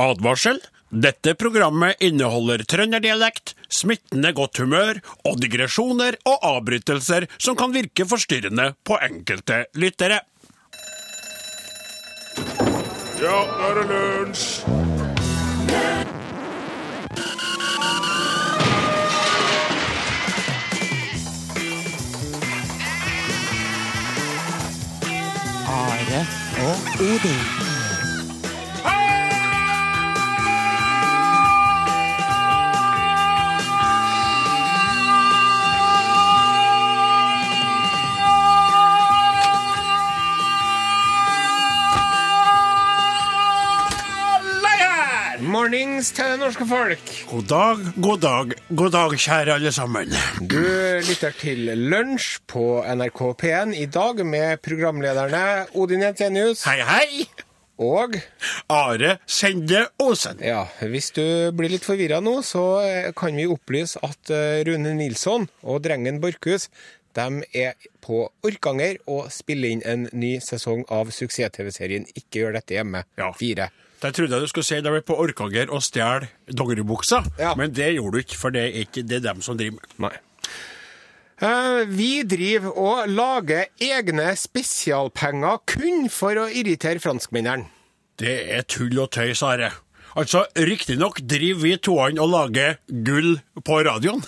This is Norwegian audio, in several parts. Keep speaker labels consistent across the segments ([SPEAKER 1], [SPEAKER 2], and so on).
[SPEAKER 1] Advarsel. Dette programmet inneholder trønderdialekt, smittende godt humør og digresjoner og avbrytelser som kan virke forstyrrende på enkelte lyttere. Ja, nå er det lunsj!
[SPEAKER 2] Are og Odin.
[SPEAKER 3] Mornings til det norske folk.
[SPEAKER 1] God dag, god dag, god dag, kjære alle sammen.
[SPEAKER 3] Du lytter til Lunsj på NRK P1 i dag med programlederne Odin Jensenius
[SPEAKER 1] Hei, hei!
[SPEAKER 3] og
[SPEAKER 1] Are Sende Osen.
[SPEAKER 3] Ja, hvis du blir litt forvirra nå, så eh, kan vi opplyse at eh, Rune Nilsson og drengen Borchhus de er på Orkanger og spiller inn en ny sesong av suksess-TV-serien Ikke gjør dette hjemme.
[SPEAKER 1] Ja.
[SPEAKER 3] Fire.
[SPEAKER 1] Der trodde jeg du skulle si de er på Orkanger og stjal dongeribuksa,
[SPEAKER 3] Ja.
[SPEAKER 1] men det gjorde du ikke, for det er ikke det er dem som driver med.
[SPEAKER 3] Nei. Eh, vi driver og lager egne spesialpenger kun for å irritere franskmennene.
[SPEAKER 1] Det er tull og tøys, Are. Altså, riktignok driver vi toene og lager gull på radioen.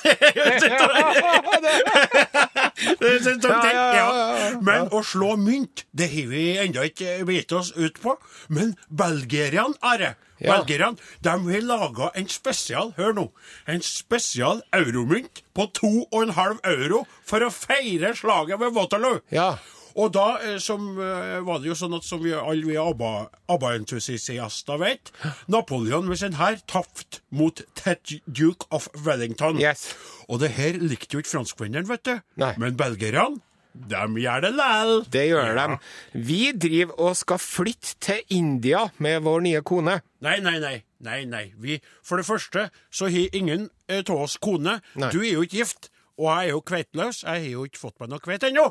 [SPEAKER 1] Men å slå mynt, det har vi ennå ikke gitt oss ut på. Men belgierne, Are,
[SPEAKER 3] Ja.
[SPEAKER 1] belgierne, de har laga en spesial, hør nå, en spesial euromynt på to og en halv euro for å feire slaget ved Waterloo.
[SPEAKER 3] Ja.
[SPEAKER 1] Og da eh, som, eh, var det jo sånn at som vi alle vi ABBA- ABBA-entusiaster vet, Napoleon med sin hær tapt mot Ted Duke of Wellington.
[SPEAKER 3] Yes.
[SPEAKER 1] Og det her likte jo ikke franskmennene, vet du.
[SPEAKER 3] Nei.
[SPEAKER 1] Men belgierne, de gjør det lell.
[SPEAKER 3] Det gjør de. Vi driver og skal flytte til India med vår nye kone.
[SPEAKER 1] Nei, nei, nei. nei, nei. Vi, for det første så har ingen eh, av oss kone.
[SPEAKER 3] Nei.
[SPEAKER 1] Du er jo ikke gift, og jeg er jo kveiteløs. Jeg har jo ikke fått meg noe kveit ennå.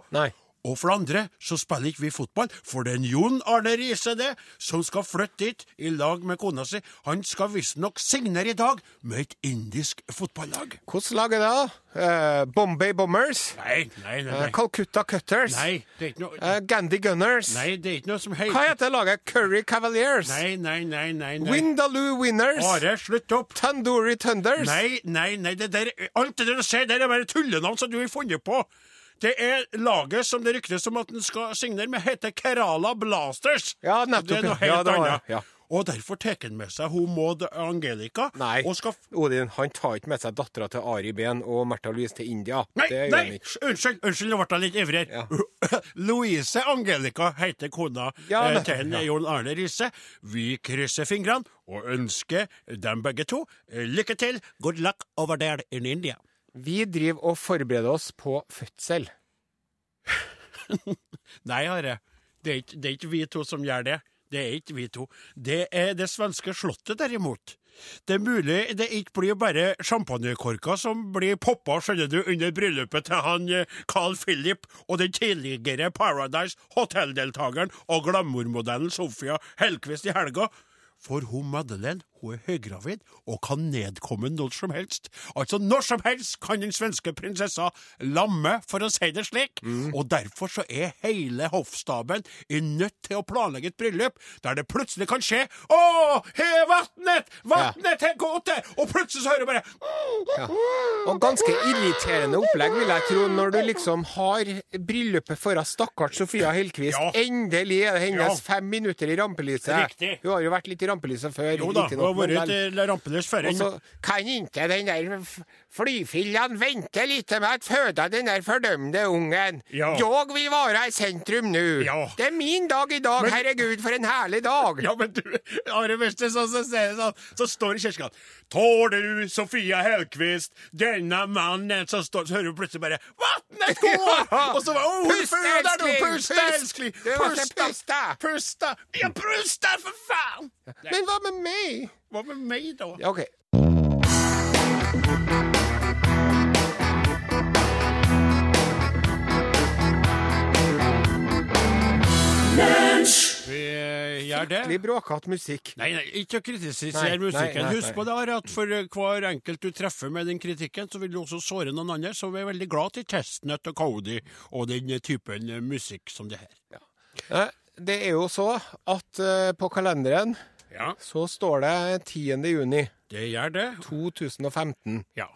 [SPEAKER 1] Og for det andre så spiller ikke vi fotball, for det er Jon Arne Riise det, som skal flytte dit i lag med kona si. Han skal visstnok signere i dag med et indisk fotballag.
[SPEAKER 3] Hvilket lag er det? Eh, Bombay Bombers?
[SPEAKER 1] Nei, nei, nei.
[SPEAKER 3] Eh,
[SPEAKER 1] Nei,
[SPEAKER 3] Calcutta Cutters?
[SPEAKER 1] nei det er ikke noe
[SPEAKER 3] Eh, Gandhi Gunners?
[SPEAKER 1] Nei, det er ikke noe som heter
[SPEAKER 3] Hva
[SPEAKER 1] heter
[SPEAKER 3] laget? Curry Cavaliers?
[SPEAKER 1] Nei, nei, nei, nei. nei.
[SPEAKER 3] Windaloo Winners?
[SPEAKER 1] Are, slutt opp.
[SPEAKER 3] Tandoori Thunders?
[SPEAKER 1] Nei, nei, nei, det der, alt det der du sier, der, er bare tullenavn som du har funnet på. Det er laget som det ryktes om at den skal signere med, heter Kerala Blasters.
[SPEAKER 3] Ja, nettopp,
[SPEAKER 1] Det er noe
[SPEAKER 3] helt Ja, det var
[SPEAKER 1] annet.
[SPEAKER 3] ja.
[SPEAKER 1] Og derfor tar han med seg hun Maud Angelica.
[SPEAKER 3] Nei. Odin, han tar ikke med seg dattera til Ari Behn og Märtha Louise til India.
[SPEAKER 1] Nei, nei, unnskyld, unnskyld, nå ble jeg litt ivrig. ja. Louise Angelica heter kona
[SPEAKER 3] Ja,
[SPEAKER 1] eh, til
[SPEAKER 3] ja.
[SPEAKER 1] Jon Arne Riise. Vi krysser fingrene og ønsker dem begge to eh, lykke til. Good luck over there in India.
[SPEAKER 3] Vi driver og forbereder oss på fødsel.
[SPEAKER 1] Nei, Are. Det er, ikke, det er ikke vi to som gjør det. Det er ikke vi to. Det er det svenske slottet, derimot. Det er mulig det ikke blir bare champagnekorker som blir poppa skjønner du, under bryllupet til han eh, Carl Philip og den tidligere Paradise Hotel-deltakeren og glamourmodellen Sofia Hellquist i helga. For hun Madeleine hun er høygravid og kan nedkomme når som helst. Altså når som helst kan den svenske prinsessa lamme, for å si det slik. Og derfor så er hele hoffstaben i nødt til å planlegge et bryllup der det plutselig kan skje Å, her er vatnet! ja. er gåte! Og plutselig så hører du bare
[SPEAKER 3] Ja. Og ganske irriterende opplegg, vil jeg tro, når du liksom har bryllupet foran stakkars Sofia Hellquist.
[SPEAKER 1] Ja.
[SPEAKER 3] Endelig er det hennes fem minutter i rampelyset.
[SPEAKER 1] Riktig.
[SPEAKER 3] Hun har jo vært litt i rampelyset før.
[SPEAKER 1] Jo da, hun vært rampeløs før.
[SPEAKER 3] Og så kan ikke den der flyfillan vente litt med å føde den der fordømte ungen.
[SPEAKER 1] Ja.
[SPEAKER 3] Jeg vil være i sentrum nå.
[SPEAKER 1] Ja.
[SPEAKER 3] Det er min dag i dag.
[SPEAKER 1] Men-
[SPEAKER 3] Herregud, for en herlig dag.
[SPEAKER 1] Ja, men du, Are Wester, så, så, så, så, så står det i kirken Tår du, Sofia Hellqvist, denne mannen Så, står, så hører du plutselig bare Vatnet går! Og så bare oh,
[SPEAKER 3] Pust, elskling,
[SPEAKER 1] Pust, elskling!
[SPEAKER 3] Puste.
[SPEAKER 1] Pusta! Ja, pusta, for faen!
[SPEAKER 3] Men hva med meg?
[SPEAKER 1] Hva med meg, da?
[SPEAKER 3] Ja, OK.
[SPEAKER 1] Vi, gjør det.
[SPEAKER 3] fryktelig bråkete musikk.
[SPEAKER 1] Nei, nei, ikke å kritisere
[SPEAKER 3] Nei, nei,
[SPEAKER 1] musikken.
[SPEAKER 3] nei,
[SPEAKER 1] Husk på det at for eh, hver enkelt du treffer med den kritikken, så vil du også såre noen andre. Så vi er veldig glad til Chestnut og Cody og den eh, typen eh, musikk som det her.
[SPEAKER 3] Ja. Det er jo så at eh, på kalenderen
[SPEAKER 1] Ja,
[SPEAKER 3] så står det 10. juni
[SPEAKER 1] det gjør det.
[SPEAKER 3] 2015.
[SPEAKER 1] Ja.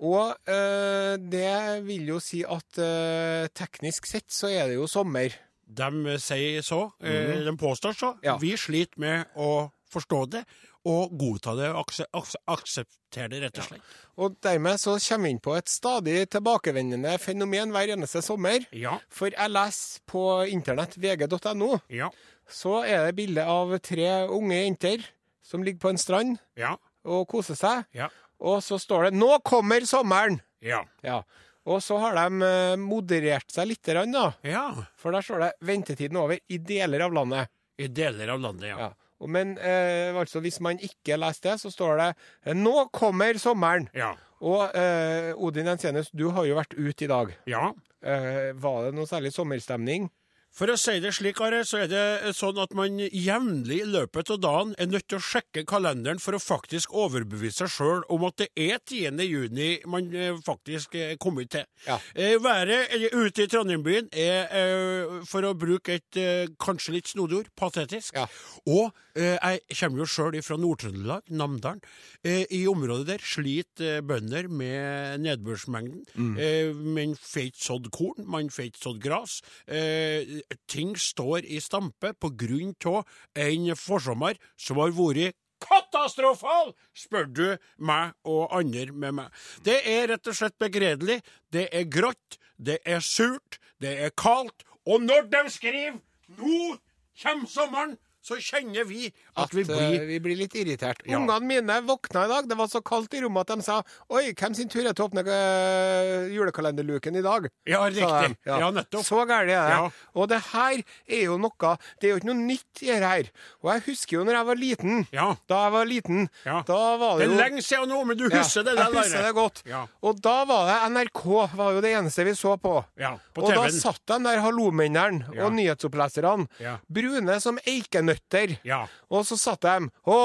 [SPEAKER 3] Og eh, det vil jo si at eh, teknisk sett så er det jo sommer.
[SPEAKER 1] De eh, sier så. eh, De påstår så.
[SPEAKER 3] Mhm. Ja.
[SPEAKER 1] Vi sliter med å forstå det og godta det og akse, akse, akseptere det, rett og slett.
[SPEAKER 3] Og dermed så kommer vi inn på et stadig tilbakevendende fenomen hver eneste sommer.
[SPEAKER 1] Ja.
[SPEAKER 3] For jeg leser på internett vg.no,
[SPEAKER 1] Ja.
[SPEAKER 3] Så er det bilde av tre unge jenter som ligger på en strand
[SPEAKER 1] Ja.
[SPEAKER 3] og koser seg.
[SPEAKER 1] Ja.
[SPEAKER 3] Og så står det 'Nå kommer sommeren'!
[SPEAKER 1] Ja.
[SPEAKER 3] Ja. Og så har de eh, moderert seg litt, da.
[SPEAKER 1] ja.
[SPEAKER 3] For der står det 'ventetiden over' i deler av landet.
[SPEAKER 1] I deler av landet, ja.
[SPEAKER 3] Ja. Men eh, altså, hvis man ikke leser det, så står det eh, 'Nå kommer sommeren'.
[SPEAKER 1] Ja.
[SPEAKER 3] Og eh, Odin Jensenius, du har jo vært ute i dag.
[SPEAKER 1] ja.
[SPEAKER 3] Eh, var det noe særlig sommerstemning?
[SPEAKER 1] For å si det slik, Are, så er det sånn at man jevnlig i løpet av dagen er nødt til å sjekke kalenderen for å faktisk overbevise seg sjøl om at det er 10. juni man eh, faktisk er kommet til.
[SPEAKER 3] Ja.
[SPEAKER 1] Eh, Været eh, ute i Trondheimbyen er, eh, for å bruke et eh, kanskje litt snodig ord, patetisk.
[SPEAKER 3] Ja.
[SPEAKER 1] Og eh, jeg kommer jo sjøl fra Nord-Trøndelag, Namdalen. Eh, I området der sliter eh, bønder med nedbørsmengden.
[SPEAKER 3] Mm.
[SPEAKER 1] Eh, man får ikke sådd korn, man får ikke sådd gras. Eh, ting står i stampe på grunn av en forsommer som har vært katastrofal, spør du meg og andre med meg. Det er rett og slett begredelig. Det er grått, det er surt, det er kaldt. Og når de skriver 'Nå kommer sommeren', så kjenner vi at, vi
[SPEAKER 3] eh,
[SPEAKER 1] blir
[SPEAKER 3] vi blir litt irritert.
[SPEAKER 1] Ja.
[SPEAKER 3] Ungene mine våkna i dag. Det var så kaldt i rommet at de sa 'Oi, hvem sin tur er til å åpne eh, julekalenderluken i dag?'
[SPEAKER 1] Ja, riktig.
[SPEAKER 3] de.
[SPEAKER 1] Ja, nettopp.
[SPEAKER 3] Så gærent er det.
[SPEAKER 1] Ja.
[SPEAKER 3] Og det her er jo noe Det er jo ikke noe nytt i det her. Og jeg husker jo når jeg var liten.
[SPEAKER 1] Ja.
[SPEAKER 3] Da jeg var liten,
[SPEAKER 1] Ja.
[SPEAKER 3] da var
[SPEAKER 1] Det
[SPEAKER 3] det
[SPEAKER 1] er lenge siden nå, men du
[SPEAKER 3] Ja,
[SPEAKER 1] husker det der?
[SPEAKER 3] Jeg husker det godt.
[SPEAKER 1] Ja.
[SPEAKER 3] Og da var det NRK var jo det eneste vi så på.
[SPEAKER 1] Ja, på
[SPEAKER 3] og da satt de der hallomennene
[SPEAKER 1] Ja.
[SPEAKER 3] og nyhetsoppleserne,
[SPEAKER 1] Ja.
[SPEAKER 3] brune som eikenøtter.
[SPEAKER 1] Ja.
[SPEAKER 3] Og så satt de Å,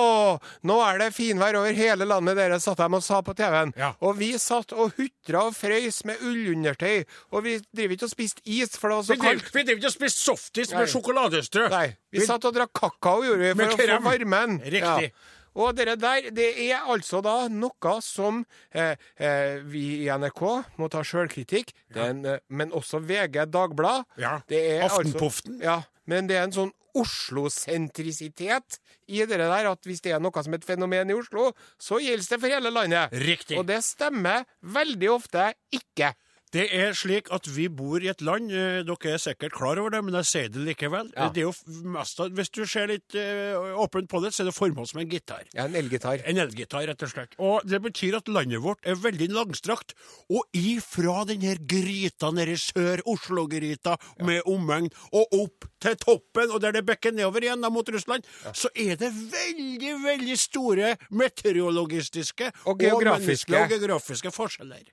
[SPEAKER 3] nå er det finvær over hele landet, dere, satt de og sa på TV-en.
[SPEAKER 1] Ja.
[SPEAKER 3] Og vi satt og hutra og frøys med ullundertøy. Og vi driver ikke og spiste is, for det var så
[SPEAKER 1] Vi driver
[SPEAKER 3] kaldt.
[SPEAKER 1] vi driver ikke og spiste softis med sjokoladestrø.
[SPEAKER 3] Nei, vi satt og drakk kakao, gjorde vi, for å få varmen.
[SPEAKER 1] Riktig.
[SPEAKER 3] Og det der, det er altså da noe som eh, eh, vi i NRK må ta sjølkritikk, eh, men også VG Dagblad.
[SPEAKER 1] Ja.
[SPEAKER 3] Det er
[SPEAKER 1] Aftenpoften.
[SPEAKER 3] Altså, ja, men det er en sånn Oslo-sentrisitet i det der at hvis det er noe som er et fenomen i Oslo, så gjelder det for hele landet.
[SPEAKER 1] Riktig.
[SPEAKER 3] Og det stemmer veldig ofte ikke.
[SPEAKER 1] Det er slik at vi bor i et land, eh, dere er sikkert klar over det, men jeg sier det likevel.
[SPEAKER 3] Ja.
[SPEAKER 1] Det er jo mest hvis du ser litt eh, åpent på det, så er det formålet som en gitar.
[SPEAKER 3] Ja, en elgitar.
[SPEAKER 1] En elgitar, rett og slett. Og det betyr at landet vårt er veldig langstrakt. Og ifra denne gryta nede i sør, Oslo-gryta, med omegn, og opp til toppen, og der det bekker nedover igjen da, mot Russland, så er det veldig, veldig store meteorologistiske
[SPEAKER 3] Og geografiske.
[SPEAKER 1] og og geografiske forskjeller.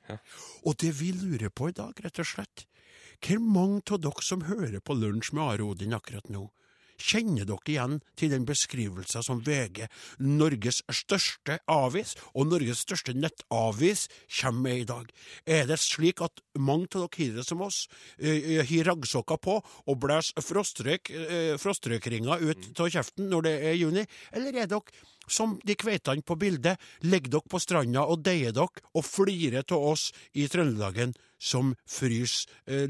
[SPEAKER 1] Og det vi lurer på i dag, rett og slett, hvor mange av dere som hører på Lunsj med Are Odin akkurat nå, Kjenner dere igjen til den beskrivelsen som VG, Norges største avis og Norges største nettavis, kommer med i dag? Er det slik at mange av dere har det som oss, eh, har raggsokker på og blåser frostrøyk, eh, frostrøykringer ut av kjeften når det er juni, eller er dere som de kveitene på bildet, ligger dere på stranda og deier dere og flirer av oss i Trøndelagen som fryser eh,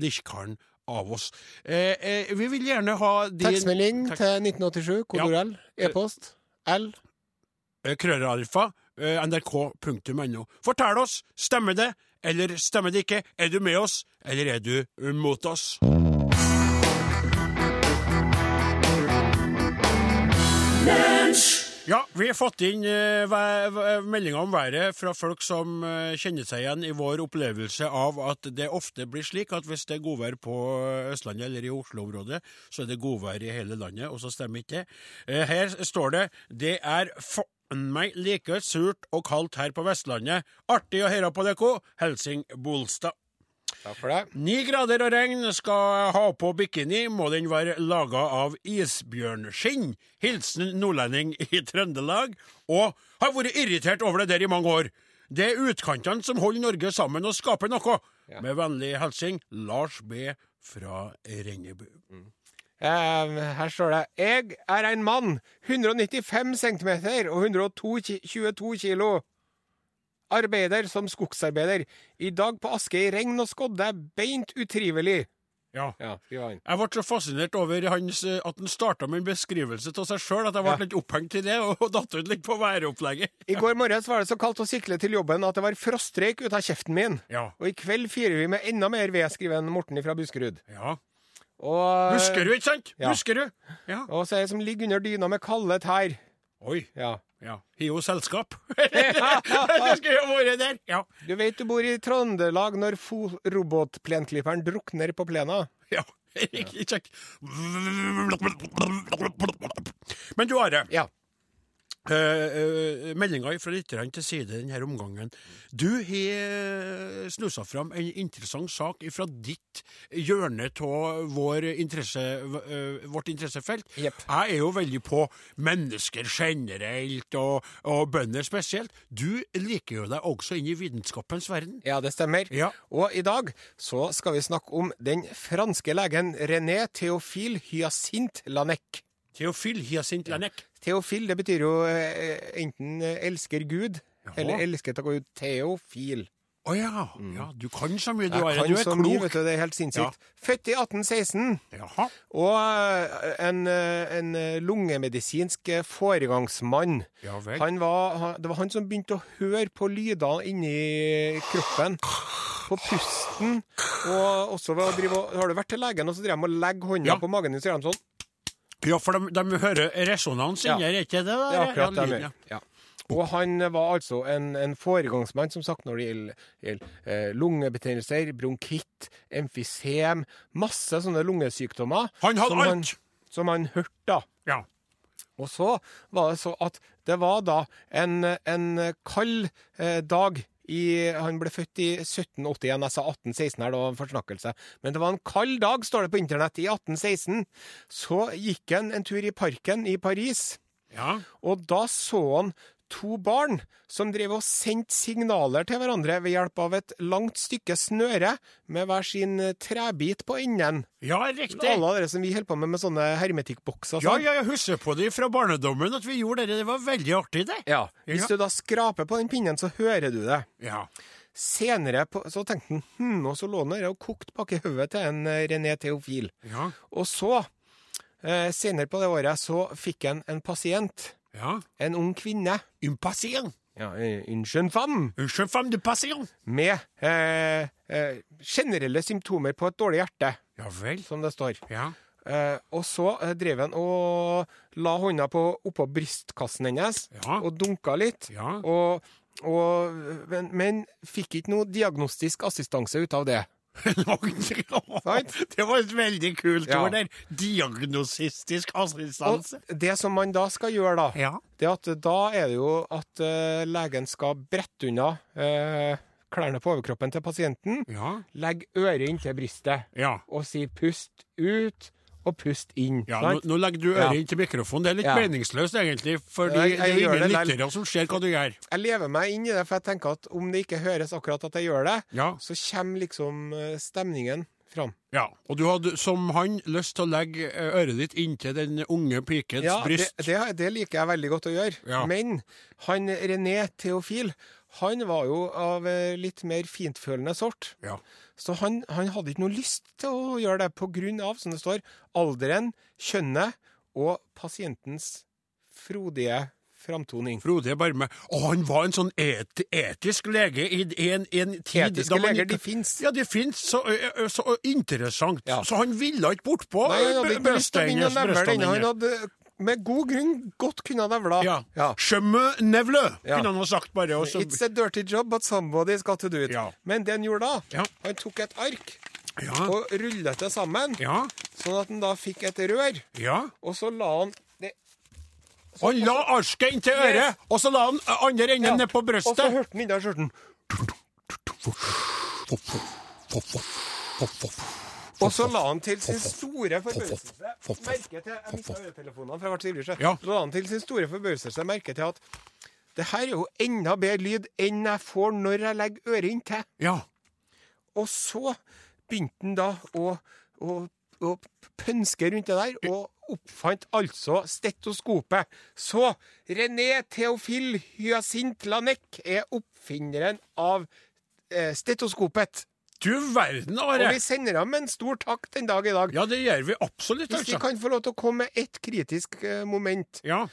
[SPEAKER 1] av oss. Eh, eh, vi vil gjerne ha din
[SPEAKER 3] Tekstmelding
[SPEAKER 1] Takk.
[SPEAKER 3] til 1987, kodord L. E-post L.
[SPEAKER 1] eh, krøllalfa, eh, nrk.no. Fortell oss, stemmer det, eller stemmer det ikke? Er du med oss, eller er du mot oss? Ja, vi har fått inn eh, meldinger om været fra folk som eh, kjenner seg igjen i vår opplevelse av at det ofte blir slik at hvis det er godvær på Østlandet eller i Oslo-området, så er det godvær i hele landet, og så stemmer ikke det. Eh, her står det det er faen meg like surt og kaldt her på Vestlandet. Artig å høre på dere. Helsing Bolstad.
[SPEAKER 3] Takk for det.
[SPEAKER 1] Ni grader og regn skal ha på bikini, må den være laga av isbjørnskinn. Hilsen nordlending i Trøndelag. Og har vært irritert over det der i mange år. Det er utkantene som holder Norge sammen og skaper noe. Med vennlig hilsen Lars B. fra Rennebu.
[SPEAKER 3] Eh, her står det Jeg er en mann, 195 cm og 122 kilo. Arbeider som skogsarbeider. I dag på Askøy regn og skodde, beint utrivelig.
[SPEAKER 1] Ja.
[SPEAKER 3] Ja.
[SPEAKER 1] Jeg ble så fascinert over hans, eh, at han starta med en beskrivelse av seg sjøl at jeg ble
[SPEAKER 3] Ja.
[SPEAKER 1] litt opphengt i det og, datt ut litt på væropplegget.
[SPEAKER 3] I går morges var det så kaldt å sikle til jobben at det var frostrøyk ut av kjeften min.
[SPEAKER 1] Ja.
[SPEAKER 3] Og i kveld firer vi med enda mer ved, skriver Morten fra Buskerud.
[SPEAKER 1] ja.
[SPEAKER 3] Og,
[SPEAKER 1] Buskerud, ikke sant?
[SPEAKER 3] Ja. Og så er det som ligger under dyna med kalde tær.
[SPEAKER 1] Oi.
[SPEAKER 3] Ja.
[SPEAKER 1] Ja. Har jo selskap. det skal jo vært der. Ja.
[SPEAKER 3] Du vet du bor i Trøndelag når robotplenklipperen drukner på plena.
[SPEAKER 1] ja. Ikke kjekk. Men du, Are.
[SPEAKER 3] Ja.
[SPEAKER 1] Uh, uh, Meldinga fra lytterne til side denne omgangen. Du har snusa fram en interessant sak fra ditt hjørne av vår interesse, uh, vårt interessefelt.
[SPEAKER 3] Yep.
[SPEAKER 1] Jeg er jo veldig på mennesker generelt, og, og bønder spesielt. Du liker jo deg også inn i vitenskapens verden.
[SPEAKER 3] Ja, det stemmer.
[SPEAKER 1] Ja.
[SPEAKER 3] Og i dag så skal vi snakke om den franske legen René Theophile Hyacinthe Lanec.
[SPEAKER 1] Theofil Hyacint Lanek.
[SPEAKER 3] Theophile, det betyr jo eh, enten eh, elsker Gud,
[SPEAKER 1] Jaha.
[SPEAKER 3] eller elsker til Gud. Theofil.
[SPEAKER 1] Å ja. ja. Du kan så mye, du,
[SPEAKER 3] kan
[SPEAKER 1] Du er
[SPEAKER 3] så mye, vet
[SPEAKER 1] klok.
[SPEAKER 3] du. Det er helt sinnssykt. Født i 1816.
[SPEAKER 1] Jaha.
[SPEAKER 3] Og eh, en, en lungemedisinsk foregangsmann.
[SPEAKER 1] Ja
[SPEAKER 3] var, det var han som begynte å høre på lyder inni kroppen. På pusten. Og også ved å drive Har du vært til legen, og så drev de og legger hånda
[SPEAKER 1] Ja.
[SPEAKER 3] på magen din, så gjør de sånn.
[SPEAKER 1] Ja, for de, de hører resonans
[SPEAKER 3] Ja.
[SPEAKER 1] inni her, er ikke det? Der?
[SPEAKER 3] er akkurat
[SPEAKER 1] ja,
[SPEAKER 3] det de gjør. Ja. Og han var altså en, en foregangsmann, som sagt, når det gjelder, eh, lungebetennelser, bronkitt, emfysem Masse sånne lungesykdommer.
[SPEAKER 1] Han hadde
[SPEAKER 3] som
[SPEAKER 1] alt!
[SPEAKER 3] som han hørte, da.
[SPEAKER 1] Ja.
[SPEAKER 3] Og så var det så at det var da en, en kald eh, dag i, han ble født i 1781, jeg sa 1816 her, det var en forsnakkelse. Men det var en kald dag, står det på internett, i 1816. Så gikk han en tur i parken i Paris,
[SPEAKER 1] ja.
[SPEAKER 3] og da så han to barn som drev og sendte signaler til hverandre ved hjelp av et langt stykke snøre med hver sin eh, trebit på enden.
[SPEAKER 1] Ja, riktig.
[SPEAKER 3] Alle dere som vi holder på med med sånne hermetikkbokser.
[SPEAKER 1] Ja,
[SPEAKER 3] sånn.
[SPEAKER 1] ja, jeg husker på det fra barnedommen at vi gjorde det. Det var veldig artig, det.
[SPEAKER 3] Ja, Hvis
[SPEAKER 1] Ja.
[SPEAKER 3] du da skraper på den pinnen, så hører du det.
[SPEAKER 1] Ja.
[SPEAKER 3] Senere på, så tenkte han hm, og så lå han der og kokte bak i hodet til en eh, René Theofil.
[SPEAKER 1] Ja.
[SPEAKER 3] Og så, eh, senere på det året, så fikk han en pasient.
[SPEAKER 1] Ja.
[SPEAKER 3] En ung kvinne.
[SPEAKER 1] Un passion.
[SPEAKER 3] Ja, une jeune femme.
[SPEAKER 1] Un jeune femme de passion.
[SPEAKER 3] Med eh, eh, generelle symptomer på et dårlig hjerte,
[SPEAKER 1] Ja vel.
[SPEAKER 3] som det står.
[SPEAKER 1] Ja.
[SPEAKER 3] Eh, og så eh, drev han og la hånda på, oppå brystkassen hennes
[SPEAKER 1] Ja.
[SPEAKER 3] og dunka litt.
[SPEAKER 1] Ja.
[SPEAKER 3] Og, og, men, men fikk ikke noe diagnostisk assistanse ut av det.
[SPEAKER 1] Det var et veldig kult
[SPEAKER 3] Ja.
[SPEAKER 1] ord der. Diagnosistisk
[SPEAKER 3] Og det som man da skal gjøre, da,
[SPEAKER 1] Ja.
[SPEAKER 3] det at da er det jo at uh, legen skal brette unna uh, klærne på overkroppen til pasienten,
[SPEAKER 1] Ja.
[SPEAKER 3] legge øret inntil brystet
[SPEAKER 1] Ja.
[SPEAKER 3] og si 'pust ut' og 'pust inn'.
[SPEAKER 1] Ja, nå, nå legger du øret
[SPEAKER 3] Ja.
[SPEAKER 1] inntil mikrofonen. Det er litt
[SPEAKER 3] Ja.
[SPEAKER 1] meningsløst, egentlig,
[SPEAKER 3] jeg
[SPEAKER 1] det er ingen
[SPEAKER 3] det
[SPEAKER 1] lyttere som ser hva du gjør.
[SPEAKER 3] Jeg lever meg inn i det, for jeg tenker at om det ikke høres akkurat at jeg gjør det,
[SPEAKER 1] Ja.
[SPEAKER 3] så kommer liksom eh, stemningen fram.
[SPEAKER 1] ja. Og du hadde, som han, lyst til å legge eh, øret ditt inntil den unge pikens
[SPEAKER 3] Ja, det,
[SPEAKER 1] bryst.
[SPEAKER 3] det, det liker jeg veldig godt å gjøre.
[SPEAKER 1] Ja.
[SPEAKER 3] Men han René Theofil, han var jo av eh, litt mer fintfølende sort.
[SPEAKER 1] Ja.
[SPEAKER 3] Så han, han hadde ikke noe lyst til å gjøre det av, som det står, alderen, kjønnet og pasientens frodige framtoning.
[SPEAKER 1] Frode Barme. Og han var en sånn et, etisk lege i, en, en tid
[SPEAKER 3] Etiske
[SPEAKER 1] da man
[SPEAKER 3] leger,
[SPEAKER 1] ikke-
[SPEAKER 3] de fins.
[SPEAKER 1] Ja, de fins. Så, så interessant.
[SPEAKER 3] Ja.
[SPEAKER 1] Så han ville ikke bortpå
[SPEAKER 3] nevle
[SPEAKER 1] brystene.
[SPEAKER 3] Han hadde med god grunn godt kunne ha nevla.
[SPEAKER 1] Ja.
[SPEAKER 3] Ja.
[SPEAKER 1] Skjømme me nevle,
[SPEAKER 3] Ja.
[SPEAKER 1] kunne han ha sagt bare. Også.
[SPEAKER 3] It's a dirty job, but somebody's got to do it.
[SPEAKER 1] Ja.
[SPEAKER 3] Men det han gjorde da,
[SPEAKER 1] Ja.
[SPEAKER 3] han tok et ark
[SPEAKER 1] ja,
[SPEAKER 3] og rullet det sammen,
[SPEAKER 1] ja,
[SPEAKER 3] sånn at han da fikk et rør.
[SPEAKER 1] ja.
[SPEAKER 3] Og så la han så,
[SPEAKER 1] Han la arsket inntil øret, og så la han andre enden ned på
[SPEAKER 3] Og så hørte han inni skjørten. Og så la han til sin store forbauselse merke til Jeg mista øretelefonene, for jeg ble så ivrig.
[SPEAKER 1] Ja.
[SPEAKER 3] Så la han til sin store forbauselse merke til at det her er jo enda bedre lyd enn jeg får når jeg legger øret inntil.
[SPEAKER 1] Ja.
[SPEAKER 3] Og så begynte han da å, å, å pønske rundt det der, og oppfant altså stetoskopet. Så René Theofil Hyacint Lanek er oppfinneren av eh, stetoskopet.
[SPEAKER 1] Du verden,
[SPEAKER 3] Og vi sender ham en stor takk den dag i dag.
[SPEAKER 1] Ja, det gjør vi absolutt,
[SPEAKER 3] Hvis vi
[SPEAKER 1] altså.
[SPEAKER 3] kan få lov til å komme med ett kritisk eh, moment.
[SPEAKER 1] Ja.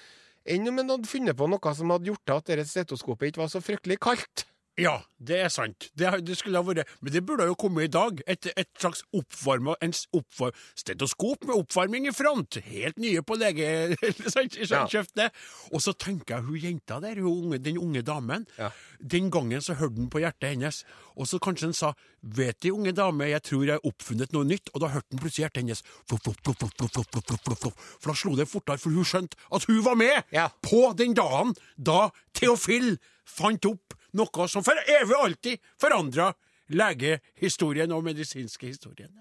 [SPEAKER 3] Enn om han hadde funnet på noe som hadde gjort at dette stetoskopet ikke var så fryktelig kaldt.
[SPEAKER 1] Ja, det er sant. Det, det skulle ha vært Men det burde jo komme i dag. Et, et slags oppvarma oppvar, Stetoskop med oppvarming i front! Helt nye på legekjøptet.
[SPEAKER 3] Ja.
[SPEAKER 1] Og så tenker jeg hun jenta der, hun, den unge damen.
[SPEAKER 3] Ja.
[SPEAKER 1] Den gangen så hørte han på hjertet hennes. Og så kanskje han sa 'Vet De, unge dame, jeg tror jeg har oppfunnet noe nytt', og da hørte han plutselig hjertet hennes. For da slo det fortere, for hun skjønte at hun var med
[SPEAKER 3] ja.
[SPEAKER 1] på den dagen da Theofil fant opp noe som for evig og alltid forandra legehistorien og medisinske historien.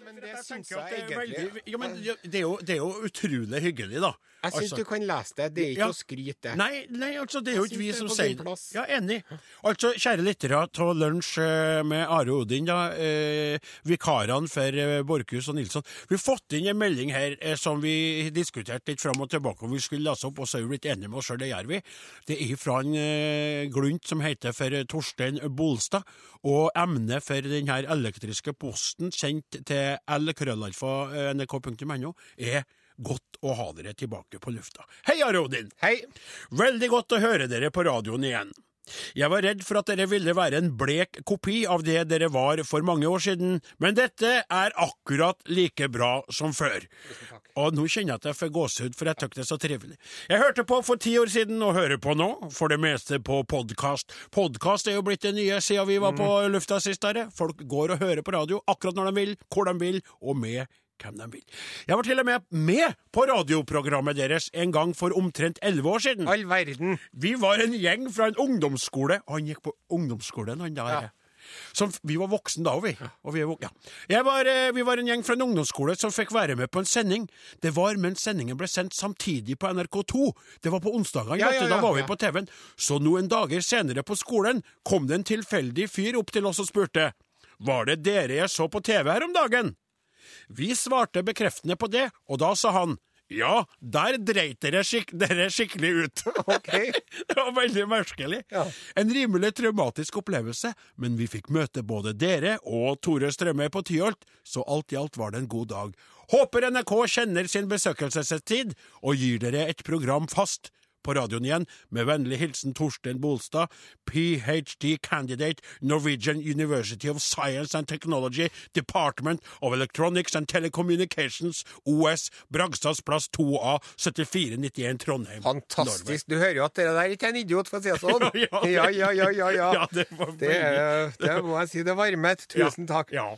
[SPEAKER 3] Men det
[SPEAKER 1] Jeg
[SPEAKER 3] syns jeg
[SPEAKER 1] er
[SPEAKER 3] egentlig
[SPEAKER 1] veldig, ja, men det, er jo, det er jo utrolig hyggelig, da.
[SPEAKER 3] Jeg syns
[SPEAKER 1] Altså-
[SPEAKER 3] du kan lese det. Det er ikke
[SPEAKER 1] Ja.
[SPEAKER 3] å skryte.
[SPEAKER 1] Nei, nei, altså, det er jo ikke vi som
[SPEAKER 3] er
[SPEAKER 1] sier
[SPEAKER 3] det.
[SPEAKER 1] Ja, enig. Altså, kjære lyttere av Lunsj eh, med Are Odin, da, eh, vikarene for eh, Borchhus og Nilsson. Vi har fått inn en melding her eh, som vi diskuterte litt fram og tilbake om vi skulle lese opp, og så er vi blitt enige med oss sjøl, det gjør vi. Det er fra en eh, glunt som heter for eh, Torstein Bolstad, og emnet for den her elektriske posten, kjent til lkrøllalfa.nrk.no, er Godt å ha dere tilbake på lufta. Hei, Rodin! Odin!
[SPEAKER 3] Hei.
[SPEAKER 1] Veldig godt å høre dere på radioen igjen. Jeg var redd for at dere ville være en blek kopi av det dere var for mange år siden, men dette er akkurat like bra som før. Og nå kjenner jeg at jeg får gåsehud, for jeg syns det er så trivelig. Jeg hørte på for ti år siden og hører på nå, for det meste på podkast. Podkast er jo blitt det nye siden vi var på lufta sist. Her. Folk går og hører på radio akkurat når de vil, hvor de vil, og med hvem de vil. Jeg var til og med med på radioprogrammet deres en gang for omtrent elleve år siden.
[SPEAKER 3] All verden.
[SPEAKER 1] Vi var en gjeng fra en ungdomsskole. Han gikk på ungdomsskolen, han der.
[SPEAKER 3] Ja.
[SPEAKER 1] Som, vi var voksne da, vi. Og vi, er ja. Jeg var, eh, vi var en gjeng fra en ungdomsskole som fikk være med på en sending. Det var mens sendingen ble sendt samtidig på NRK2. Det var på onsdagene,
[SPEAKER 3] Ja, ja,
[SPEAKER 1] da var vi på TV-en. Så noen dager senere på skolen kom det en tilfeldig fyr opp til oss og spurte Var det dere jeg så på TV her om dagen? Vi svarte bekreftende på det, og da sa han ja, der dreit dere, skik dere skikkelig ut.
[SPEAKER 3] OK.
[SPEAKER 1] Det var veldig merkelig.
[SPEAKER 3] Ja.
[SPEAKER 1] En rimelig traumatisk opplevelse, men vi fikk møte både dere og Tore Strømøy på Tyholt, så alt i alt var det en god dag. Håper NRK kjenner sin besøkelsestid og gir dere et program fast på radioen igjen, med vennlig hilsen Torstein Bolstad, ph.d. candidate, Norwegian University of Science and Technology, Department of Electronics and Telecommunications, OS, Bragstads plass 2A, 7491 Trondheim.
[SPEAKER 3] Fantastisk. Du hører jo at dere der ikke er en idiot, for å si det sånn.
[SPEAKER 1] Ja,
[SPEAKER 3] Ja, ja, ja, ja. ja.
[SPEAKER 1] Det var
[SPEAKER 3] Det, er- det må jeg si. Det varmet. Tusen takk.
[SPEAKER 1] Ja.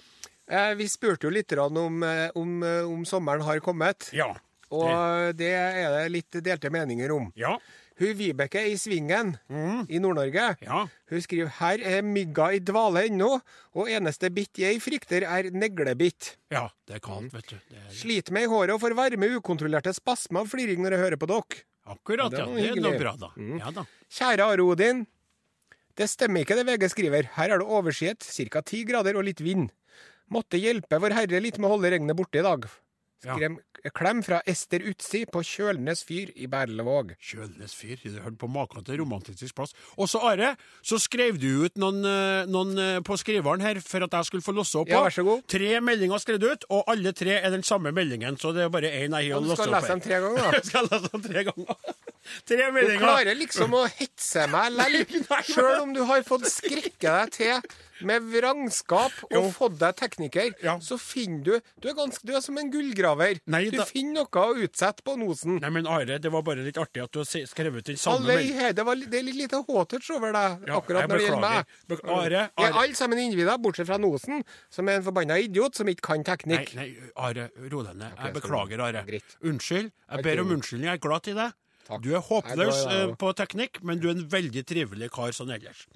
[SPEAKER 3] Eh, vi spurte jo litt om, eh, om, eh, om sommeren har kommet.
[SPEAKER 1] Ja.
[SPEAKER 3] Og det er det litt delte meninger om.
[SPEAKER 1] Ja.
[SPEAKER 3] Hun Vibeke i Svingen i Nord-Norge
[SPEAKER 1] Ja.
[SPEAKER 3] Hun skriver her er mygga i dvale ennå, og eneste bitt jeg frykter er neglebitt.
[SPEAKER 1] Ja, det er kaldt, vet du. Det er
[SPEAKER 3] Sliter meg i håret og får varme ukontrollerte spasmer av fliring når jeg hører på dere.
[SPEAKER 1] akkurat, ja. Det er noe bra, da. Ja da.
[SPEAKER 3] Kjære Are Odin. Det stemmer ikke det VG skriver. Her er det overskyet, ca. ti grader og litt vind. Måtte hjelpe Vår Herre litt med å holde regnet borte i dag. Skrem, klem fra Ester Utsi på Kjølnes fyr i Berlevåg.
[SPEAKER 1] Kjølnes fyr. Du hørte på maken til romantisk plass. Og så, Are, så skrev du ut noen, eh, noen eh, på skriveren her for at jeg skulle få losse opp
[SPEAKER 3] Ja, vær så god.
[SPEAKER 1] Tre meldinger skrev du ut, og alle tre er den samme meldingen, så det er bare én jeg har
[SPEAKER 3] Du
[SPEAKER 1] losse
[SPEAKER 3] skal lese dem tre ganger, da.
[SPEAKER 1] Skal lese dem tre ganger. Tre
[SPEAKER 3] Du klarer liksom å hetse meg lell, sjøl om du har fått skrekke deg til med vrangskap og
[SPEAKER 1] Jo.
[SPEAKER 3] fått deg tekniker,
[SPEAKER 1] Ja.
[SPEAKER 3] så finner du Du er, ganske, du er som en gullgraver.
[SPEAKER 1] Nei,
[SPEAKER 3] du
[SPEAKER 1] da-
[SPEAKER 3] finner noe å utsette på nosen.
[SPEAKER 1] Nei, men Are, det var bare litt artig at du har skrevet den samme
[SPEAKER 3] Alle
[SPEAKER 1] meldingen.
[SPEAKER 3] det, var, det er litt lite H-touch over deg
[SPEAKER 1] Ja,
[SPEAKER 3] akkurat når det gjelder meg.
[SPEAKER 1] beklager. Bek- Are,
[SPEAKER 3] Jeg er
[SPEAKER 1] Are.
[SPEAKER 3] alle sammen individer, bortsett fra Nosen, som er en forbanna idiot som ikke kan teknikk.
[SPEAKER 1] nei, Are, ro deg ned. Jeg beklager, Are.
[SPEAKER 3] Gritt.
[SPEAKER 1] Unnskyld. Jeg ber om unnskyldning. Jeg er glad i deg.
[SPEAKER 3] Takk.
[SPEAKER 1] Du er håpløs
[SPEAKER 3] nei, er
[SPEAKER 1] eh, på teknikk, men du er en veldig trivelig kar sånn ellers.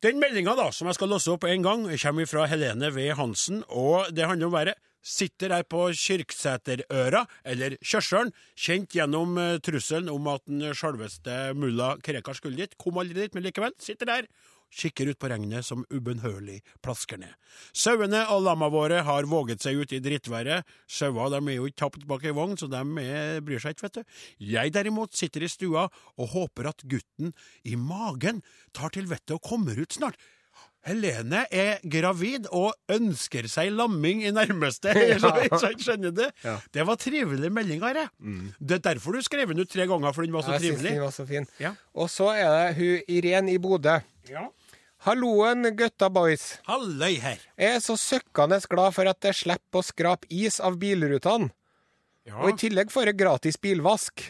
[SPEAKER 1] Den meldinga som jeg skal låse opp en gang, kommer fra Helene V. Hansen, og det handler om været. Sitter her på Kyrksæterøra, eller Kjørsølen, kjent gjennom eh, trusselen om at den sjølveste mulla Krekar skulle dit. Kom aldri dit, men likevel. Sitter der. Kikker ut på regnet som ubønnhørlig plasker ned. Sauene og lamma våre har våget seg ut i drittværet. Sauer er jo ikke tapt bak ei vogn, så de bryr seg ikke, vet du. Jeg derimot sitter i stua og håper at gutten i magen tar til vettet og kommer ut snart. Helene er gravid og ønsker seg lamming i nærmeste. Så Skjønner du?
[SPEAKER 3] Ja.
[SPEAKER 1] Det var trivelig melding, Are. Det er derfor du skrev den ut tre ganger, for den var så
[SPEAKER 3] Jeg syns
[SPEAKER 1] trivelig.
[SPEAKER 3] den var så fin.
[SPEAKER 1] Ja.
[SPEAKER 3] Og så er det hun Irén i Bodø.
[SPEAKER 1] Ja.
[SPEAKER 3] Halloen, gutta boys.
[SPEAKER 1] Halløy her.
[SPEAKER 3] Jeg er så søkkende glad for at jeg slipper å skrape is av bilrutene.
[SPEAKER 1] Ja,
[SPEAKER 3] Og i tillegg får jeg gratis bilvask.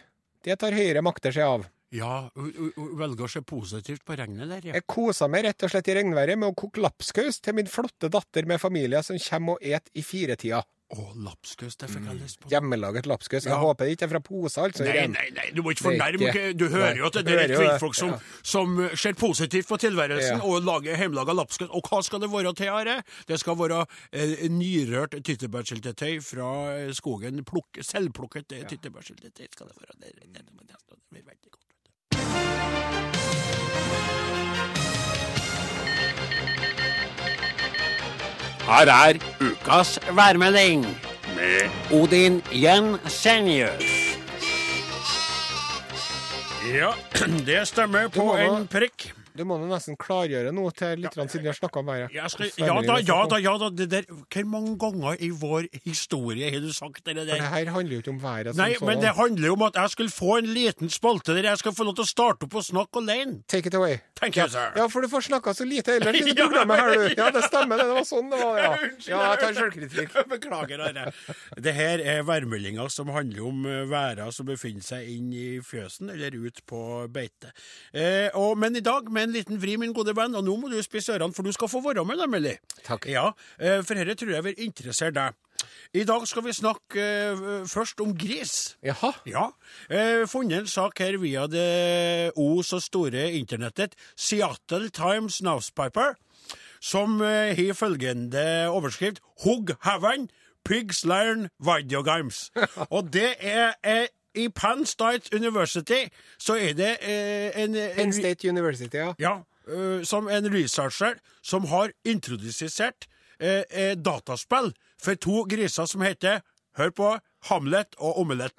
[SPEAKER 3] Det tar høyere makter seg av.
[SPEAKER 1] ja velger å se positivt på regnet der, ja.
[SPEAKER 3] Jeg kosa meg rett og slett i regnværet med å koke lapskaus til min flotte datter med familie som kommer og et i firetida.
[SPEAKER 1] Å, lapskaus, det fikk jeg lyst på.
[SPEAKER 3] Hjemmelaget lapskaus. Jeg
[SPEAKER 1] Ja.
[SPEAKER 3] håper det ikke er fra pose, altså.
[SPEAKER 1] Nei, nei, nei, du må ikke fornærme Du hører jo at det er kvinnfolk som,
[SPEAKER 3] ja.
[SPEAKER 1] som eh, ser positivt på tilværelsen
[SPEAKER 3] Ja.
[SPEAKER 1] og lager hjemmelaga lapskaus. Og hva skal det være til, Are? Det skal være eh, nyrørt tyttebærsyltetøy fra eh, skogen. Plukk, selvplukket ja. tyttebærsyltetøy skal det være. Det, det, det, det, det det, det, det, du. Her er ukas værmelding med Odin Jensenius. Ja, det stemmer på en prikk.
[SPEAKER 3] Du må nesten klargjøre noe til litt, siden vi har snakka om været.
[SPEAKER 1] Ja da, ja da, ja da. Det der, hvor mange ganger i vår historie har du sagt det
[SPEAKER 3] For det her handler jo ikke om været
[SPEAKER 1] Nei,
[SPEAKER 3] sådan.
[SPEAKER 1] men det handler jo om at jeg skulle få en liten spalte der jeg skal få lov til å starte opp og snakke alene.
[SPEAKER 3] Take it away.
[SPEAKER 1] Thank you, sir.
[SPEAKER 3] Ja, for du får snakka så lite ellers i
[SPEAKER 1] Ja,
[SPEAKER 3] programmet her, du.
[SPEAKER 1] ja.
[SPEAKER 3] Ja, det stemmer. Det Det var sånn det var, ja. Ja, jeg tar
[SPEAKER 1] selvkritikk
[SPEAKER 3] sjølkritikk.
[SPEAKER 1] Beklager, Are. Det her er værmeldinger som handler om Været væra som befinner seg inn i fjøsen eller ut på beite. Eh, og, men i dag med en liten vri, min gode venn, og nå må du spisse ørene, for du skal få være med, nemlig.
[SPEAKER 3] Takk.
[SPEAKER 1] Ja, eh, for dette tror jeg vil interessere deg. I dag skal vi snakke uh, først om gris.
[SPEAKER 3] Jaha.
[SPEAKER 1] Ja. Uh, funnet en sak her via det o så store internettet Seattle Times Newspaper, som uh, har følgende overskrift Hugg Heaven, Pigs Learn Video Games. Og det er eh, i Penn State University så er det eh, en, en
[SPEAKER 3] Penn State University, ja.
[SPEAKER 1] ja, eh, som en researcher som har introdusert eh, eh, dataspill for to griser som heter Hør på Hamlet og Omelett.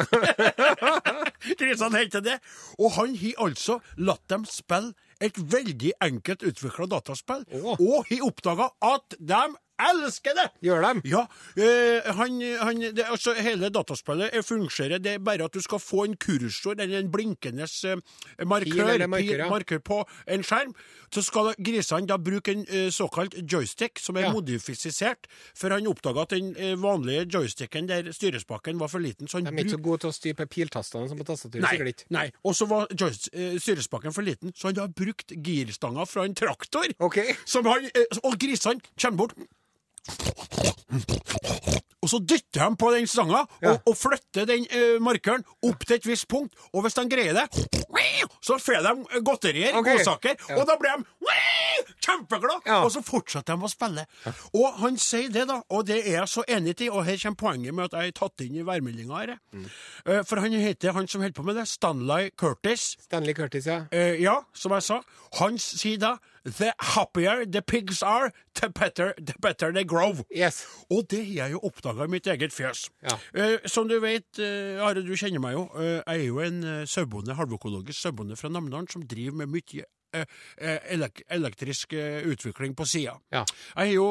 [SPEAKER 1] Grisene heter det. Og han har altså latt dem spille et veldig enkelt utvikla dataspill,
[SPEAKER 3] oh.
[SPEAKER 1] og har oppdaga at de elsker det!
[SPEAKER 3] Gjør dem?
[SPEAKER 1] Ja, eh, han, han, det, altså, hele dataspillet fungerer. Det er bare at du skal få en kursor, eller en blinkende eh, markør,
[SPEAKER 3] markør, ja.
[SPEAKER 1] markør på en skjerm. Så skal grisene da bruke en eh, såkalt joystick, som er
[SPEAKER 3] Ja.
[SPEAKER 1] modifisert. For han oppdaga at den eh, vanlige joysticken der styrespaken var for liten. så han
[SPEAKER 3] De er ikke så gode til å styre på piltastene som på tastaturet, sikkert ikke.
[SPEAKER 1] nei. Og så var eh, styrespaken for liten, så han har brukt girstanga fra en traktor.
[SPEAKER 3] OK.
[SPEAKER 1] Som han, eh, og grisene kommer bort. Og så dytter de på den stanga
[SPEAKER 3] Ja.
[SPEAKER 1] og, og flytter den uh, markøren opp til et visst punkt. Og hvis de greier det, så får de godterier,
[SPEAKER 3] okay.
[SPEAKER 1] godsaker,
[SPEAKER 3] Ja.
[SPEAKER 1] og da blir de kjempeglade!
[SPEAKER 3] Ja.
[SPEAKER 1] Og så fortsetter de å spille. Og han sier det, da, og det er jeg så enig i, og her kommer poenget med at jeg er tatt inn i værmeldinga her.
[SPEAKER 3] Mm.
[SPEAKER 1] Uh, For han heter, han som holder på med det, Stanley Curtis.
[SPEAKER 3] Stanley Curtis, ja.
[SPEAKER 1] Uh, ja, som jeg sa. Han sier da The happier the pigs are, the better, the better they grow.
[SPEAKER 3] Yes.
[SPEAKER 1] Og det har jeg jo oppdaga i mitt eget fjøs.
[SPEAKER 3] Ja.
[SPEAKER 1] Eh, som du vet, eh, Are, du kjenner meg jo. Eh, jeg er jo en uh, sauebonde, halvøkologisk sauebonde fra Namdalen som driver med mye elek elektrisk utvikling på sida.
[SPEAKER 3] Ja.
[SPEAKER 1] Jeg har jo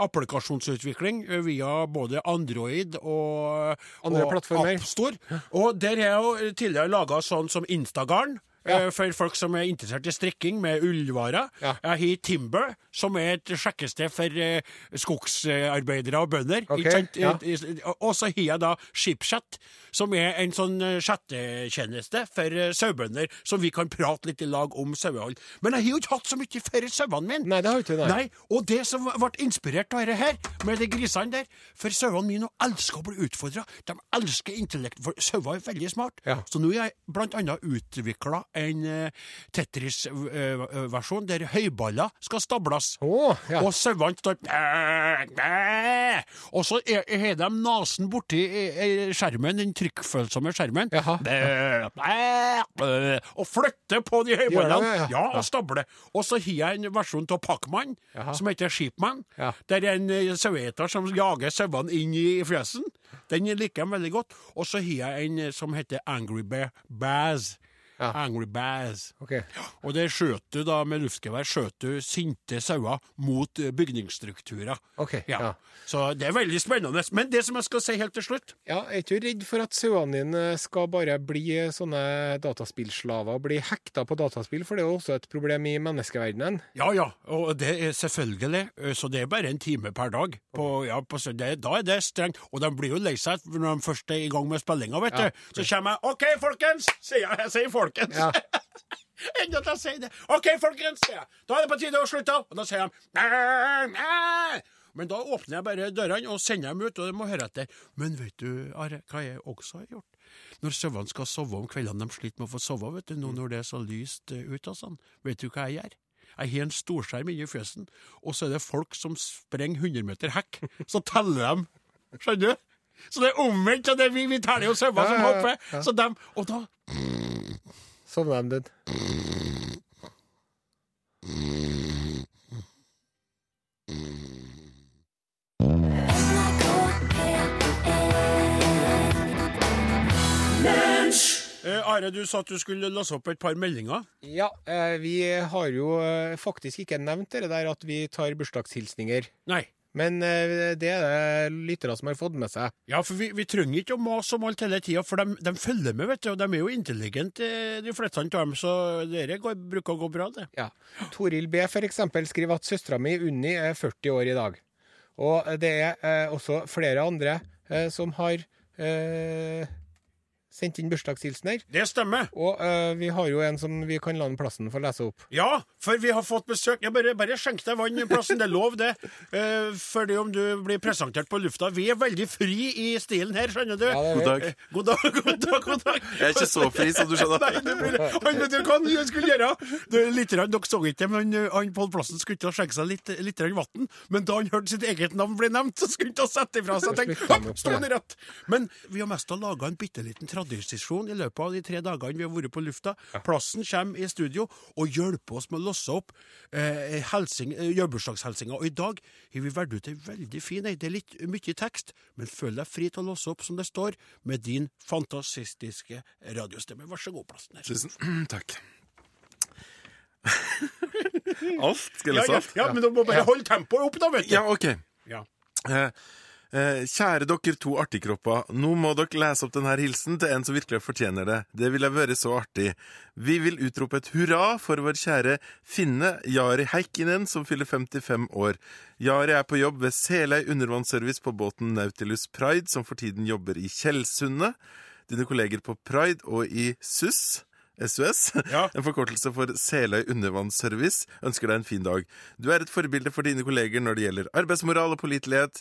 [SPEAKER 1] applikasjonsutvikling via både Android og,
[SPEAKER 3] Andre
[SPEAKER 1] og. AppStore. Og der har jeg jo tidligere laga sånn som Instagarn. Eh, for folk som er interessert i strikking med ullvarer.
[SPEAKER 3] Ja.
[SPEAKER 1] Jeg har Timber, som er et sjekkested for eh, skogsarbeidere og bønder. Okay.
[SPEAKER 3] ja.
[SPEAKER 1] Eh, Og så har jeg da Skipchat, som er en sånn chattetjeneste for sauebønder, som vi kan prate litt i lag om sauehold. Men jeg har jo ikke hatt så mye for sauene mine.
[SPEAKER 3] Nei, det har ikke, det.
[SPEAKER 1] Nei, og det som ble inspirert av dette her, med de grisene der For sauene mine elsker å bli utfordra. De elsker intellekt, for sauer er veldig smart.
[SPEAKER 3] Ja.
[SPEAKER 1] Så nå har jeg blant annet utvikla en eh, Tetris-versjon der høyballer skal stables.
[SPEAKER 3] Oh, ja.
[SPEAKER 1] Og sauene står. Og så har de nesen borti eh, eh, skjermen, den trykkfølsomme skjermen, og flytter på de høyballene.
[SPEAKER 3] Ja.
[SPEAKER 1] Og stabler. Og så har jeg en versjon av Pacman, som heter Sheepman. Der er en saueeter som jager sauene inn i fjøsen. Den liker jeg veldig godt. Og så har jeg en som heter Angry Bear Baz.
[SPEAKER 3] Ja.
[SPEAKER 1] Angry Bass.
[SPEAKER 3] Okay.
[SPEAKER 1] Og der skjøt du da med luftgevær skjøt du sinte sauer mot eh, bygningsstrukturer.
[SPEAKER 3] Okay. ja.
[SPEAKER 1] Så det er veldig spennende. Men det som jeg skal si helt til slutt
[SPEAKER 3] Ja, er ikke du redd for at sauene dine skal bare bli sånne dataspillslaver bli hekta på dataspill, for det er jo også et problem i menneskeverdenen?
[SPEAKER 1] Ja, ja, og det er selvfølgelig. Så det er bare en time per dag. På, ja, på det, Da er det strengt. Og de blir jo lei seg når de først er i gang med spillinga, vet
[SPEAKER 3] Ja.
[SPEAKER 1] du. Så kommer jeg OK, folkens! sier jeg. Jeg sier folkens.
[SPEAKER 3] Ja.
[SPEAKER 1] Enda at jeg sier det. OK, folkens, sier jeg. Da er det på tide å slutte. Og da sier de. Men da åpner jeg bare dørene og sender dem ut, og de må høre etter. Men vet du, Are, hva jeg også har gjort? Når sauene skal sove om kveldene, de sliter med å få sove, vet du, nå når det er så lyst eh, ute og sånn. Vet du hva jeg gjør? Jeg har en storskjerm inni fjøsen, og så er det folk som sprenger 100 meter hekk. Så teller de. Skjønner du? Så det er omvendt vi, vi teller jo sauer som hopper. Så dem, og da
[SPEAKER 3] Sovna de
[SPEAKER 1] eh, Are, du sa at du skulle låse opp et par meldinger.
[SPEAKER 3] Ja, eh, vi har jo eh, faktisk ikke nevnt det der at vi tar bursdagshilsninger.
[SPEAKER 1] Nei.
[SPEAKER 3] Men eh, det er det lyttere som har fått med seg.
[SPEAKER 1] Ja, for vi, vi trenger ikke å mase om alt hele tida, for de, de følger med, vet du. Og de er jo intelligente, eh, de fleste av dem, så det bruker å gå bra, det.
[SPEAKER 3] Ja. Toril B eksempel skriver at søstera mi Unni er 40 år i dag. Og det er eh, også flere andre eh, som har eh, sendt inn bursdagshilsener.
[SPEAKER 1] Det stemmer.
[SPEAKER 3] Og uh, vi har jo en som vi kan la den plassen få lese opp.
[SPEAKER 1] Ja, for vi har fått besøk. Jeg bare, bare skjenk deg vann i plassen, det er lov, det. Uh, fordi om du blir presentert på lufta. Vi er veldig fri i stilen her, skjønner du.
[SPEAKER 3] Ja,
[SPEAKER 4] God dag.
[SPEAKER 1] Eh, God dag, god dag, god dag.
[SPEAKER 4] Jeg er ikke så fri som du skjønner.
[SPEAKER 1] Nei, du, han vet du hva han skulle gjøre? Det, er litt, dere så ikke det, men han, på Pål Plassen skulle ikke skjenke seg litt, litt vann. Men da han hørte sitt eget navn bli nevnt, så skulle han ikke sette ifra seg.
[SPEAKER 3] Tenk,
[SPEAKER 1] hopp,
[SPEAKER 3] opp,
[SPEAKER 1] sto han i rett. Men vi har mest laga en bitte liten tradisjon i løpet av de tre dagene vi har vært på lufta. Plassen kommer i studio og hjelper oss med å losse opp eh, eh, jubileumshelsinga. Og i dag har vi valgt ut ei veldig fin ei. Det er litt mye tekst, men føl deg fri til å losse opp som det står, med din fantastiske radiostemme. Vær så god, Plassen her.
[SPEAKER 4] Tusen takk. Alt? Skal jeg lese alt?
[SPEAKER 1] ja,
[SPEAKER 4] ja,
[SPEAKER 1] ja, men du må bare holde tempoet opp, da, vet du.
[SPEAKER 4] Ja, OK.
[SPEAKER 1] Ja.
[SPEAKER 4] Eh, kjære dere to artigkropper. Nå må dere lese opp denne hilsen til en som virkelig fortjener det. Det ville vært så artig. Vi vil utrope et hurra for vår kjære Finne Jari Heikkinen, som fyller 55 år. Jari er på jobb ved Seløy undervannsservice på båten Nautilus Pride, som for tiden jobber i Tjeldsundet. Dine kolleger på Pride og i SUS SOS,
[SPEAKER 1] Ja.
[SPEAKER 4] en forkortelse for Seløy undervannsservice, ønsker deg en fin dag. Du er et forbilde for dine kolleger når det gjelder arbeidsmoral og pålitelighet.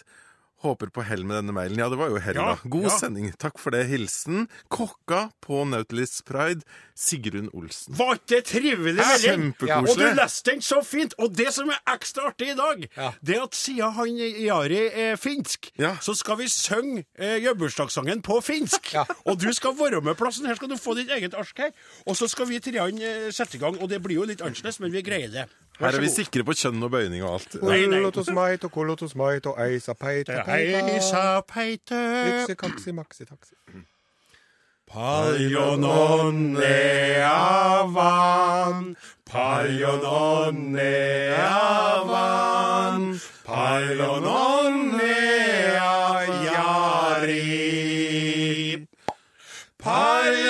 [SPEAKER 4] Håper på hell med denne mailen. Ja, det var jo hell,
[SPEAKER 1] Ja,
[SPEAKER 4] da. God
[SPEAKER 1] ja.
[SPEAKER 4] sending. Takk for det. Hilsen kokka på Nautilus Pride, Sigrun Olsen.
[SPEAKER 1] Var ikke det trivelig melding?
[SPEAKER 4] Kjempekoselig.
[SPEAKER 1] Og du leste den så fint. Og det som er ekstra artig i dag,
[SPEAKER 3] Ja.
[SPEAKER 1] det er at siden han Jari er finsk,
[SPEAKER 4] Ja.
[SPEAKER 1] så skal vi synge eh, jubileumsdagssangen på finsk.
[SPEAKER 3] Ja.
[SPEAKER 1] Og du skal være med plassen. Her skal du få ditt eget ark her. Og så skal vi tre eh, sette i gang. Og det blir jo litt annerledes, men vi greier det.
[SPEAKER 4] Her er vi sikre på kjønn og bøyning og alt.
[SPEAKER 3] Kolotos maito, og kolotos mait eisa peita
[SPEAKER 1] Hei, sa peite.
[SPEAKER 3] Yksi, kaksi, maksi, taksi.
[SPEAKER 1] Paljon onnea vaan, paljon onnea vaan, paljon onnea Jari. Paljon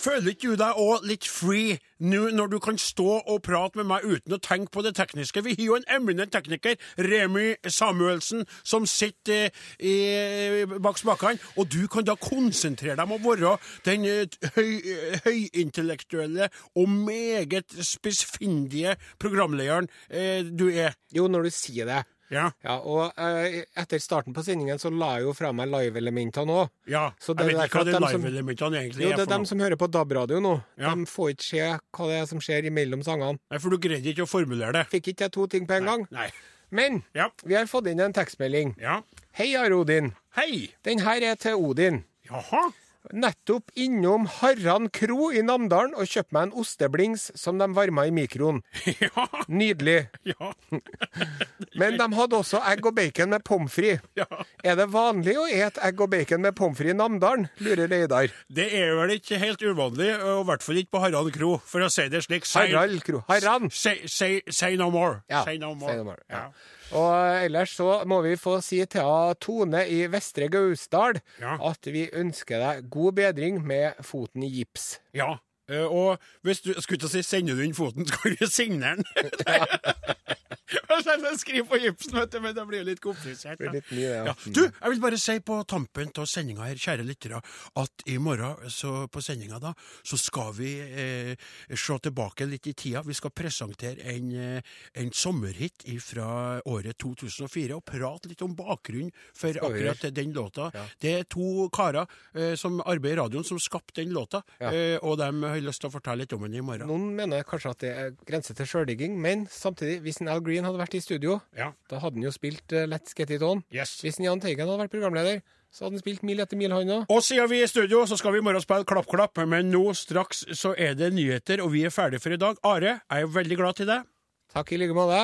[SPEAKER 1] Føler ikke du deg òg litt free nå når du kan stå og prate med meg uten å tenke på det tekniske? Vi har jo en eminent tekniker, Remy Samuelsen, som sitter eh, i, bak spakene, og du kan da konsentrere deg om å være den eh, høy, eh, høyintellektuelle og meget spissfindige programlederen eh, du er.
[SPEAKER 3] Jo, når du sier det.
[SPEAKER 1] Ja.
[SPEAKER 3] Ja, og eh, etter starten på sendingen så la jeg jo fra meg live-elementene òg.
[SPEAKER 1] ja. Jeg vet ikke hva
[SPEAKER 3] de
[SPEAKER 1] live-elementene egentlig
[SPEAKER 3] Jo,
[SPEAKER 1] er
[SPEAKER 3] det er dem som hører på DAB-radio nå.
[SPEAKER 1] Ja.
[SPEAKER 3] De får ikke se hva det er som skjer imellom sangene.
[SPEAKER 1] Nei, for du greide ikke å formulere det.
[SPEAKER 3] Fikk ikke jeg to ting på en gang.
[SPEAKER 1] Nei.
[SPEAKER 3] Men
[SPEAKER 1] Ja.
[SPEAKER 3] vi har fått inn en tekstmelding.
[SPEAKER 1] Ja.
[SPEAKER 3] Hei, Are Odin.
[SPEAKER 1] Hei!
[SPEAKER 3] Den her er til Odin.
[SPEAKER 1] Jaha.
[SPEAKER 3] Nettopp innom Harran kro i Namdalen og kjøpt meg en osteblings som de varma i mikroen.
[SPEAKER 1] Ja.
[SPEAKER 3] Nydelig.
[SPEAKER 1] Ja.
[SPEAKER 3] Men de hadde også egg og bacon med pommes frites.
[SPEAKER 1] ja.
[SPEAKER 3] Er det vanlig å ete egg og bacon med pommes frites i Namdalen? lurer Reidar.
[SPEAKER 1] Det er vel ikke helt uvanlig, og i hvert fall ikke på Harran kro, for å si det slik. Say-
[SPEAKER 3] Harald kro. Harran!
[SPEAKER 1] Say, say, say no more.
[SPEAKER 3] Ja,
[SPEAKER 1] say no more.
[SPEAKER 3] say no more, ja. Og ellers så må vi få si til Tone i Vestre Gausdal at vi ønsker deg god bedring med foten i gips.
[SPEAKER 1] Ja. eh, Og hvis du skulle til å si sender du inn foten, så kan du signere den. Jeg skriver på gipsen, vet du, men det blir jo litt komplisert.
[SPEAKER 3] Det blir litt mye, ja.
[SPEAKER 1] Ja. Du, jeg vil bare si på tampen av sendinga her, kjære lyttere, at i morgen så på sendinga da, så skal vi eh, se tilbake litt i tida. Vi skal presentere en, eh, en sommerhit fra året 2004, og prate litt om bakgrunnen for akkurat den låta. Det er to karer eh, som arbeider i radioen, som skapte den låta,
[SPEAKER 3] Ja.
[SPEAKER 1] eh, og de har lyst til å fortelle litt om den i morgen.
[SPEAKER 3] Noen mener kanskje at det er grense til sjøldigging, men samtidig, hvis en Al Green hadde vært i studio,
[SPEAKER 1] Ja.
[SPEAKER 3] da hadde han jo spilt uh, Let's Get It On.
[SPEAKER 1] Yes.
[SPEAKER 3] Hvis Jahn Teigen hadde vært programleder, så hadde han spilt Mil etter mil, han òg.
[SPEAKER 1] Og siden vi er i studio, så skal vi i morgen spille Klapp Klapp, men nå straks så er det nyheter, og vi er ferdige for i dag. Are, jeg er veldig glad til deg.
[SPEAKER 3] Takk i like måte.